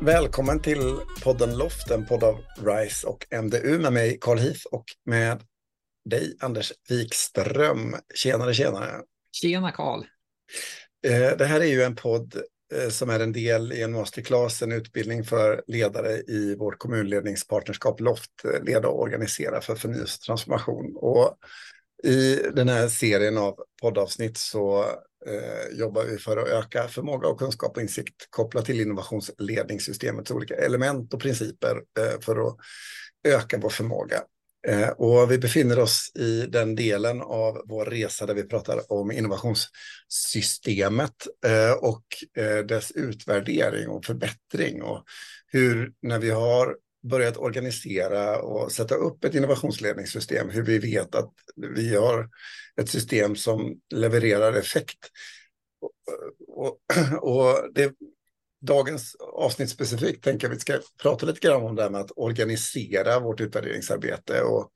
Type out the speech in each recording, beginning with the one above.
Välkommen till podden Loft, en podd av RISE och MDU med mig Carl Heath och med dig Anders Wikström. Tjenare, tjenare. Tjena Carl. Eh, det här är ju en podd eh, som är en del i en masterclass, en utbildning för ledare i vårt kommunledningspartnerskap Loft, eh, leda och organisera för förnyelse och transformation. Och i den här serien av poddavsnitt så eh, jobbar vi för att öka förmåga och kunskap och insikt kopplat till innovationsledningssystemets olika element och principer eh, för att öka vår förmåga. Eh, och vi befinner oss i den delen av vår resa där vi pratar om innovationssystemet eh, och eh, dess utvärdering och förbättring och hur när vi har börjat organisera och sätta upp ett innovationsledningssystem, hur vi vet att vi har ett system som levererar effekt. Och, och, och det, dagens avsnitt specifikt tänker jag vi ska prata lite grann om det här med att organisera vårt utvärderingsarbete och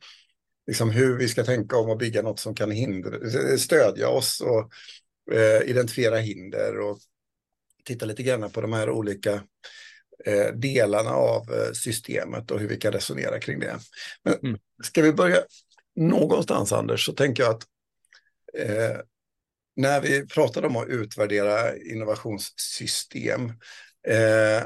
liksom hur vi ska tänka om att bygga något som kan hindra, stödja oss och eh, identifiera hinder och titta lite grann på de här olika eh, delarna av eh, systemet och hur vi kan resonera kring det. Men mm. ska vi börja någonstans Anders så tänker jag att eh, när vi pratar om att utvärdera innovationssystem eh,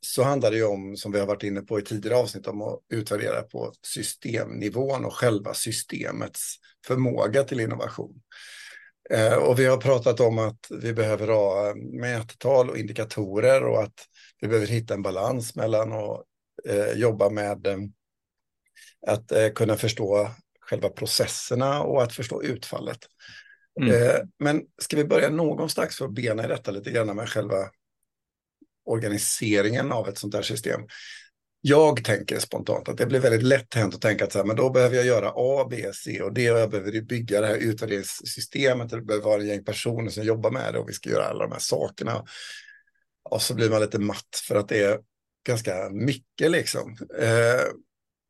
så handlar det ju om, som vi har varit inne på i tidigare avsnitt, om att utvärdera på systemnivån och själva systemets förmåga till innovation. Eh, och vi har pratat om att vi behöver ha mättal och indikatorer och att vi behöver hitta en balans mellan att eh, jobba med eh, att eh, kunna förstå själva processerna och att förstå utfallet. Mm. Eh, men ska vi börja någonstans för att bena i detta lite grann med själva organiseringen av ett sånt här system. Jag tänker spontant att det blir väldigt lätt hänt att tänka att så här, men då behöver jag göra A, B, C och D och jag behöver bygga det här utvärderingssystemet. Det behöver vara en gäng personer som jobbar med det och vi ska göra alla de här sakerna. Och så blir man lite matt för att det är ganska mycket liksom. Eh,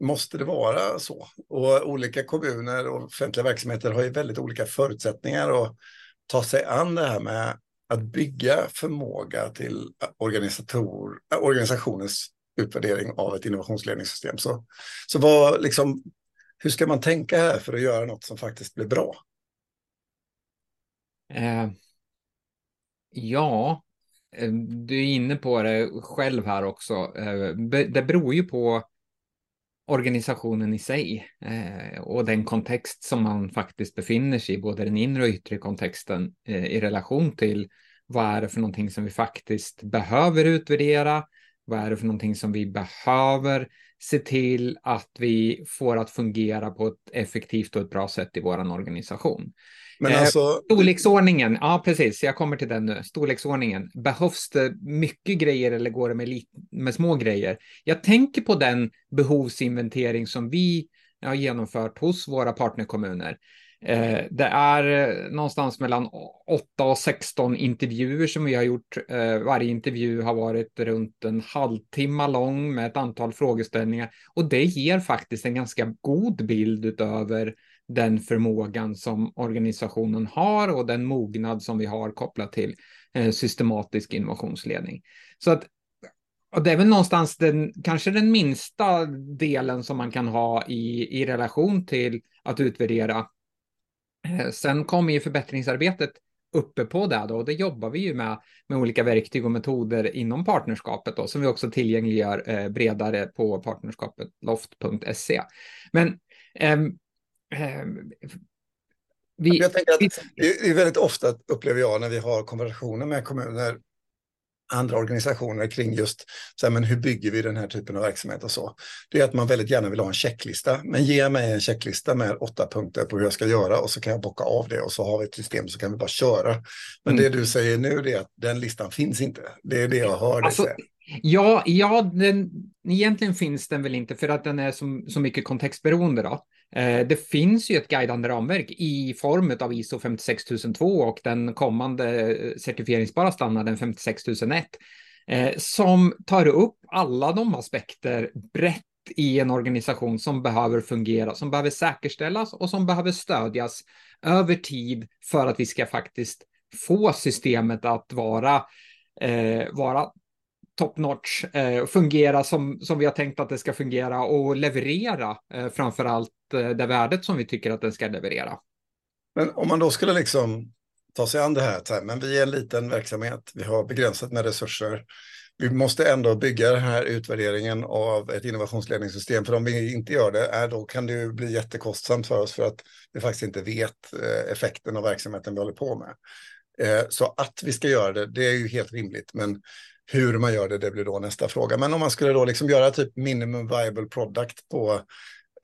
måste det vara så? Och olika kommuner och offentliga verksamheter har ju väldigt olika förutsättningar att ta sig an det här med att bygga förmåga till organisator, organisationens utvärdering av ett innovationsledningssystem. Så, så vad, liksom, hur ska man tänka här för att göra något som faktiskt blir bra? Eh, ja, Eh, du är inne på det själv här också. Eh, det beror ju på organisationen i sig eh, och den kontext som man faktiskt befinner sig i, både den inre och yttre kontexten i relation till vad är det för någonting som vi faktiskt behöver utvärdera? Vad är det för någonting som vi behöver se till att vi får att fungera på ett effektivt och ett bra sätt i vår organisation? Men eh, alltså... Storleksordningen, ja precis, jag kommer till den nu. Storleksordningen, behövs det mycket grejer eller går det med, med små grejer? Jag tänker på den behovsinventering som vi har genomfört hos våra partnerkommuner. Eh, det är eh, någonstans mellan 8 och 16 intervjuer som vi har gjort. Eh, varje intervju har varit runt en halvtimme lång med ett antal frågeställningar och det ger faktiskt en ganska god bild utöver den förmågan som organisationen har och den mognad som vi har kopplat till eh, systematisk innovationsledning. Så att och det är väl någonstans den, kanske den minsta delen som man kan ha i, i relation till att utvärdera. Eh, sen kommer ju förbättringsarbetet uppe på det då, och det jobbar vi ju med med olika verktyg och metoder inom partnerskapet då, som vi också tillgängliggör eh, bredare på partnerskapet loft.se. Men eh, Ehm, vi, jag tänker att det är väldigt ofta, upplever jag, när vi har konversationer med kommuner, andra organisationer kring just så här, men hur bygger vi den här typen av verksamhet och så. Det är att man väldigt gärna vill ha en checklista. Men ge mig en checklista med åtta punkter på hur jag ska göra och så kan jag bocka av det och så har vi ett system så kan vi bara köra. Men mm. det du säger nu är att den listan finns inte. Det är det jag hör dig alltså, säga. Ja, ja den, egentligen finns den väl inte för att den är så, så mycket kontextberoende. Då. Eh, det finns ju ett guidande ramverk i form av ISO 56002 och den kommande eh, certifieringsbara standarden 56001 eh, som tar upp alla de aspekter brett i en organisation som behöver fungera, som behöver säkerställas och som behöver stödjas över tid för att vi ska faktiskt få systemet att vara, eh, vara top notch, eh, fungera som, som vi har tänkt att det ska fungera och leverera eh, framför allt eh, det värdet som vi tycker att den ska leverera. Men om man då skulle liksom ta sig an det här, här men vi är en liten verksamhet, vi har begränsat med resurser, vi måste ändå bygga den här utvärderingen av ett innovationsledningssystem. För om vi inte gör det, är, då kan det ju bli jättekostsamt för oss för att vi faktiskt inte vet eh, effekten av verksamheten vi håller på med. Eh, så att vi ska göra det, det är ju helt rimligt. Men hur man gör det, det blir då nästa fråga. Men om man skulle då liksom göra typ minimum viable product på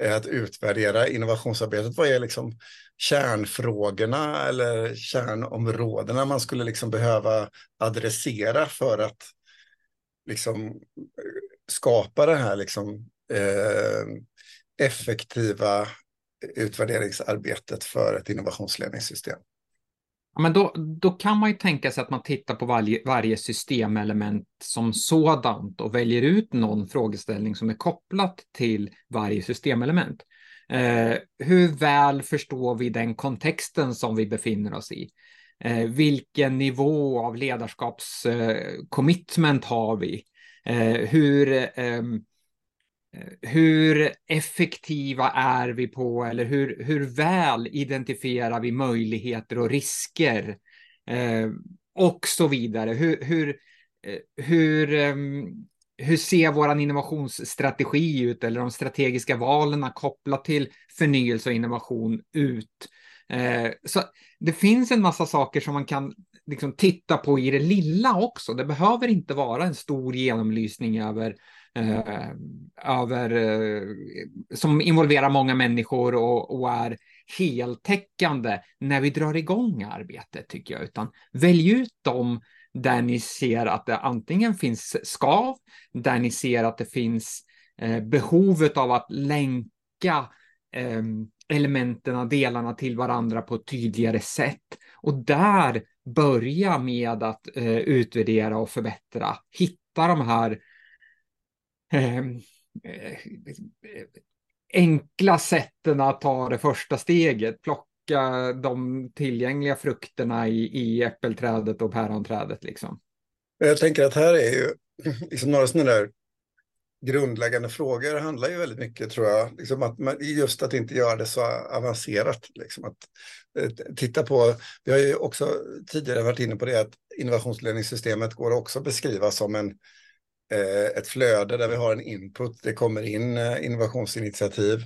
eh, att utvärdera innovationsarbetet, vad är liksom kärnfrågorna eller kärnområdena man skulle liksom behöva adressera för att liksom eh, skapa det här liksom, eh, effektiva utvärderingsarbetet för ett innovationsledningssystem. Men då, då kan man ju tänka sig att man tittar på varje, varje systemelement som sådant och väljer ut någon frågeställning som är kopplat till varje systemelement. Eh, hur väl förstår vi den kontexten som vi befinner oss i? Eh, vilken nivå av ledarskapscommitment eh, har vi? Eh, hur, ehm, hur effektiva är vi på eller hur, hur väl identifierar vi möjligheter och risker? Eh, och så vidare. Hur, hur, eh, hur, ehm, hur ser vår innovationsstrategi ut eller de strategiska valen kopplat till förnyelse och innovation ut? Eh, så det finns en massa saker som man kan liksom titta på i det lilla också. Det behöver inte vara en stor genomlysning över, eh, över eh, som involverar många människor och, och, är heltäckande när vi drar igång arbetet tycker jag, utan välj ut dem där ni ser att det antingen finns skav, där ni ser att det finns eh, behovet av att länka eh, elementen, delarna till varandra på ett tydligare sätt. Och där börja med att eh, utvärdera och förbättra. Hitta de här Ehm, eh, eh, enkla sätten att ta det första steget. Plocka de tillgängliga frukterna i, i äppelträdet och päronträdet. Liksom. Jag tänker att här är ju liksom några sådana där grundläggande frågor handlar ju väldigt mycket, tror jag, liksom att man, just att inte göra det så avancerat. Liksom att, eh, titta på, vi har ju också tidigare varit inne på det, att innovationsledningssystemet går också att beskriva som en, Eh, ett flöde där vi har en input, det kommer in eh, innovationsinitiativ,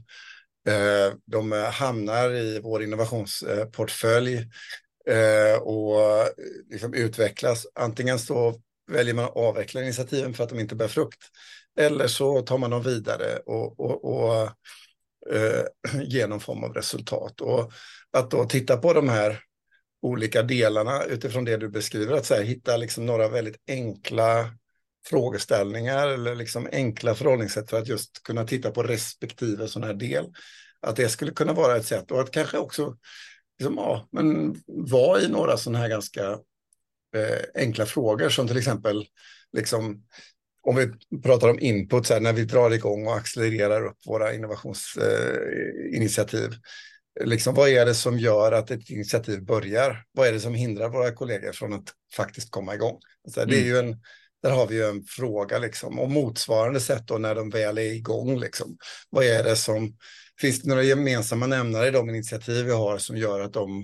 eh, de eh, hamnar i vår innovationsportfölj eh, och eh, liksom utvecklas. Antingen så väljer man att avveckla initiativen för att de inte bär frukt. Eller så tar man dem vidare och, och, och eh, ger någon form av resultat. Och att då titta på de här olika delarna utifrån det du beskriver, att så här, hitta liksom några väldigt enkla frågeställningar eller liksom enkla förhållningssätt för att just kunna titta på respektive sån här del. Att det skulle kunna vara ett sätt och att kanske också liksom, ja, men vara i några sådana här ganska eh, enkla frågor som till exempel liksom, om vi pratar om input, så här, när vi drar igång och accelererar upp våra innovationsinitiativ. Eh, liksom, vad är det som gör att ett initiativ börjar? Vad är det som hindrar våra kollegor från att faktiskt komma igång? Så här, det är mm. ju en, där har vi ju en fråga. Liksom. Och motsvarande sätt då när de väl är igång. Liksom. Vad är det som... Finns det några gemensamma nämnare i de initiativ vi har som gör att de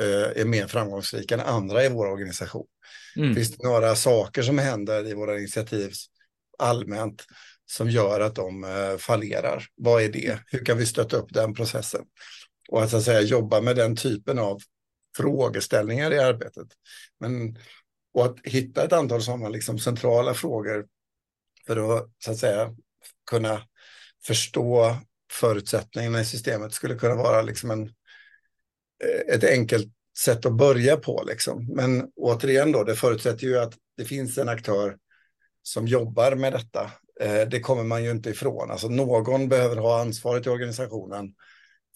eh, är mer framgångsrika än andra i vår organisation? Mm. Finns det några saker som händer i våra initiativ allmänt som gör att de eh, fallerar. Vad är det? Hur kan vi stötta upp den processen? Och att, så att säga, jobba med den typen av frågeställningar i arbetet. Men, och att hitta ett antal sådana liksom centrala frågor för att, så att säga, kunna förstå förutsättningarna i systemet skulle kunna vara liksom en, eh, ett enkelt sätt att börja på. Liksom. Men återigen då, det förutsätter ju att det finns en aktör som jobbar med detta. Eh, det kommer man ju inte ifrån. Alltså någon behöver ha ansvaret i organisationen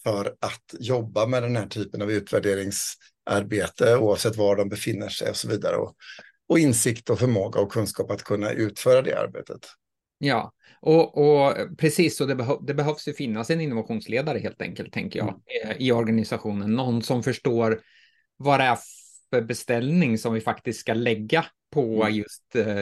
för att jobba med den här typen av utvärderings utvärderingsarbete oavsett var de befinner sig och så vidare. Och, och insikt och förmåga och kunskap att kunna utföra det arbetet. Ja, och, och precis så det, behö, det, behövs ju finnas en innovationsledare helt enkelt, tänker jag, mm. i organisationen. Någon som förstår vad det är beställning som vi faktiskt ska lägga på mm. just eh,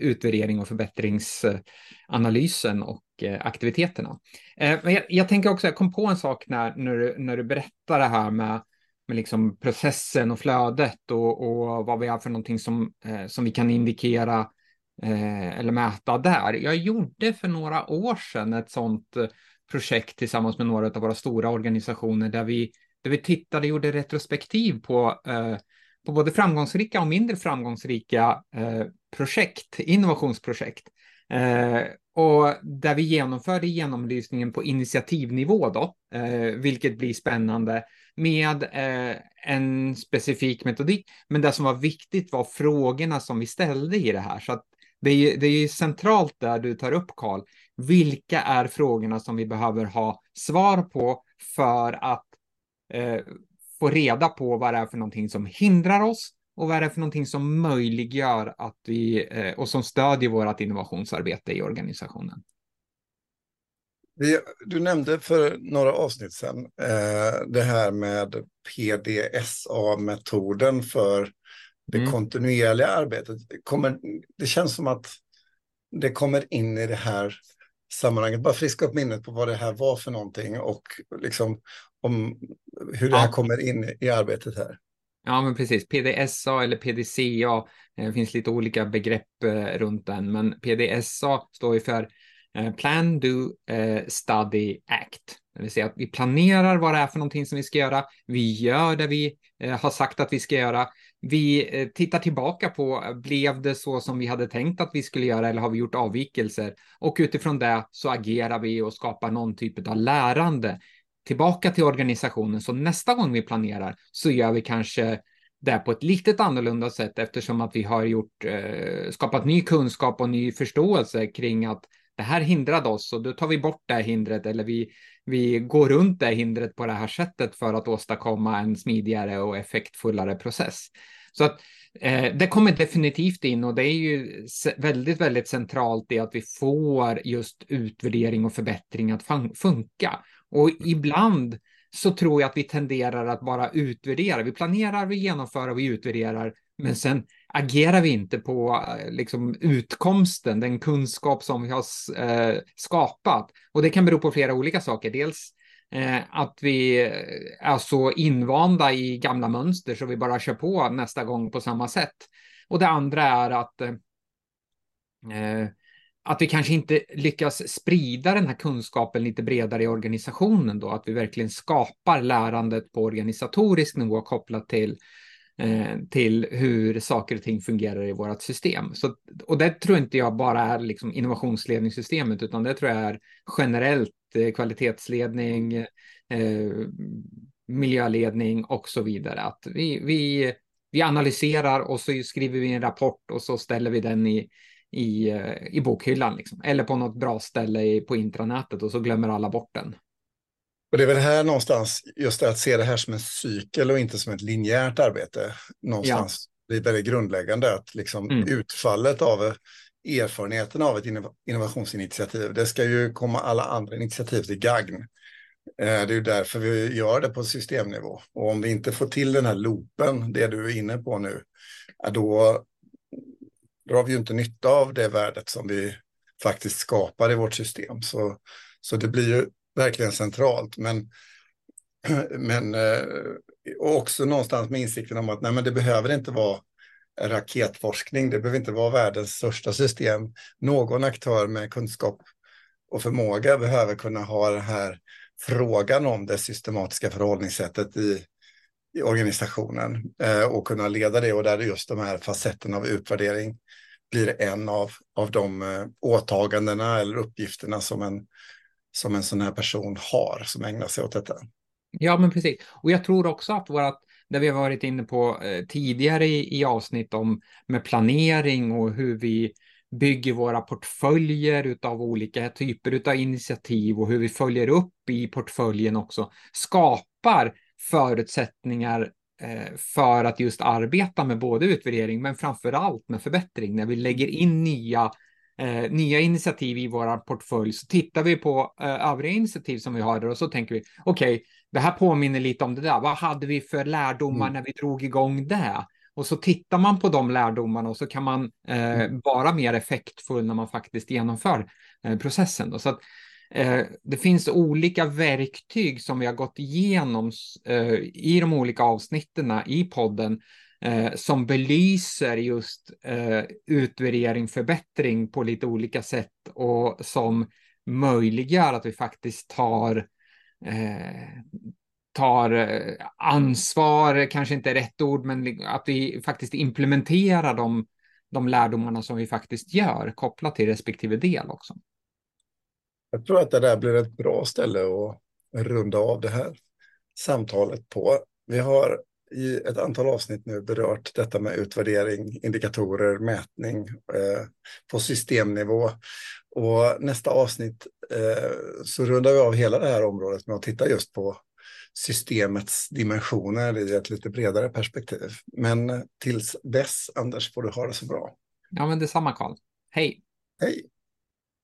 utvärdering och förbättringsanalysen och eh, aktiviteterna. Eh, men jag, jag, tänker också, jag kom på en sak när, när, du, när du berättar det här med, med liksom processen och flödet och, och vad vi har för någonting som, eh, som vi kan indikera eh, eller mäta där. Jag gjorde för några år sedan ett sådant eh, projekt tillsammans med några av våra stora organisationer där vi, där vi tittade och gjorde retrospektiv på eh, på både framgångsrika och mindre framgångsrika eh, projekt, innovationsprojekt. Eh, och där vi genomförde genomlysningen på initiativnivå då, eh, vilket blir spännande med eh, en specifik metodik. Men det som var viktigt var frågorna som vi ställde i det här. Så att det är, det är centralt där du tar upp, Karl. Vilka är frågorna som vi behöver ha svar på för att eh, få reda på vad det är för någonting som hindrar oss och vad det är för någonting som möjliggör att vi eh, och som stödjer vårt innovationsarbete i organisationen du nämnde för några avsnitt sedan eh, det här med PDSA-metoden för det mm. kontinuerliga arbetet. Kommer, det känns som att det kommer in i det här sammanhanget. Bara friska upp minnet på vad det här var för någonting och liksom om hur det här kommer in i arbetet här. Ja, men precis. PDSA eller PDCA, det eh, finns lite olika begrepp eh, runt den, men PDSA står ju för Eh, plan, Do, eh, Study, Act. Det vill säga att vi planerar vad det är för någonting som vi ska göra. Vi gör det vi eh, har sagt att vi ska göra. Vi tittar tillbaka på, blev det så som vi hade tänkt att vi skulle göra eller har vi gjort avvikelser? Och utifrån det så agerar vi och skapar någon typ av lärande tillbaka till organisationen. Så nästa gång vi planerar så gör vi kanske det på ett litet annorlunda sätt eftersom att vi har gjort, skapat ny kunskap och ny förståelse kring att det här hindrade oss och då tar vi bort det här hindret eller vi, vi går runt det här hindret på det här sättet för att åstadkomma en smidigare och effektfullare process. Så att eh, det kommer definitivt in och det är ju väldigt, väldigt centralt i att vi får just utvärdering och förbättring att funka. Och ibland så tror jag att vi tenderar att bara utvärdera. Vi planerar, vi genomför, vi utvärderar, men sen agerar vi inte på eh, liksom, utkomsten, den kunskap som vi har eh, skapat. Och det kan bero på flera olika saker. Dels eh, att vi eh, är så invanda i gamla mönster så vi bara kör på nästa gång på samma sätt. Och det andra är att eh, att vi kanske inte lyckas sprida den här kunskapen lite bredare i organisationen då, att vi verkligen skapar lärandet på organisatorisk nivå kopplat till eh, Eh, till hur saker och ting fungerar i vårt system. Så, och det tror inte jag bara är liksom innovationsledningssystemet, utan det tror jag är generellt eh, kvalitetsledning, eh, miljöledning och så vidare. Att vi, vi, vi analyserar och så skriver vi en rapport och så ställer vi den i, i, eh, i bokhyllan liksom. eller på något bra ställe på intranätet och så glömmer alla bort den. Och det är väl här någonstans, just att se det här som en cykel och inte som ett linjärt arbete, någonstans ja. blir väldigt grundläggande. Att liksom mm. utfallet av erfarenheten av ett innovationsinitiativ, det ska ju komma alla andra initiativ till gagn. Eh, det är ju därför vi gör det på systemnivå. Och om vi inte får till den här loopen, det du är inne på nu, då drar vi ju inte nytta av det värdet som vi faktiskt skapar i vårt system. Så, så det blir ju verkligen centralt. Men, men eh, och också någonstans med insikten om att nej, men det behöver inte vara raketforskning. Det behöver inte vara världens största system. Någon aktör med kunskap och förmåga behöver kunna ha den här frågan om det systematiska förhållningssättet i, i organisationen eh, och kunna leda det och där just de här facetterna av utvärdering blir en av, av de eh, åtagandena eller uppgifterna som en, som en sån här person har som ägnar sig åt detta. Ja, men precis. Och jag tror också att vårat, det vi har varit inne på eh, tidigare i, i avsnitt om med planering och hur vi bygger våra portföljer av olika typer av initiativ och hur vi följer upp i portföljen också skapar förutsättningar eh, för att just arbeta med både utvärdering men framför allt med förbättring när vi lägger in nya eh, nya initiativ i vår portfölj så tittar vi på eh, övriga initiativ som vi har där och så tänker vi okej, okay, det här påminner lite om det där. Vad hade vi för lärdomar mm. när vi drog igång det? Och så tittar man på de lärdomarna och så kan man eh, mm. vara mer effektfull när man faktiskt genomför eh, processen. Då. Så att, eh, det finns olika verktyg som vi har gått igenom eh, i de olika avsnitten i podden eh, som belyser just eh, utvärdering, förbättring på lite olika sätt och som möjliggör att vi faktiskt tar eh, tar eh, ansvar, kanske inte rätt ord, men att vi faktiskt implementerar de, de lärdomarna som vi faktiskt gör kopplat till respektive del också. Jag tror att det där blir ett bra ställe att runda av det här samtalet på. Vi har i ett antal avsnitt nu berört detta med utvärdering, indikatorer, mätning eh, på systemnivå. Och nästa avsnitt eh, så rundar vi av hela det här området med att titta just på systemets dimensioner i ett lite bredare perspektiv. Men tills dess, Anders, får du ha det så bra. Ja, men detsamma, Karl. Hej! Hej!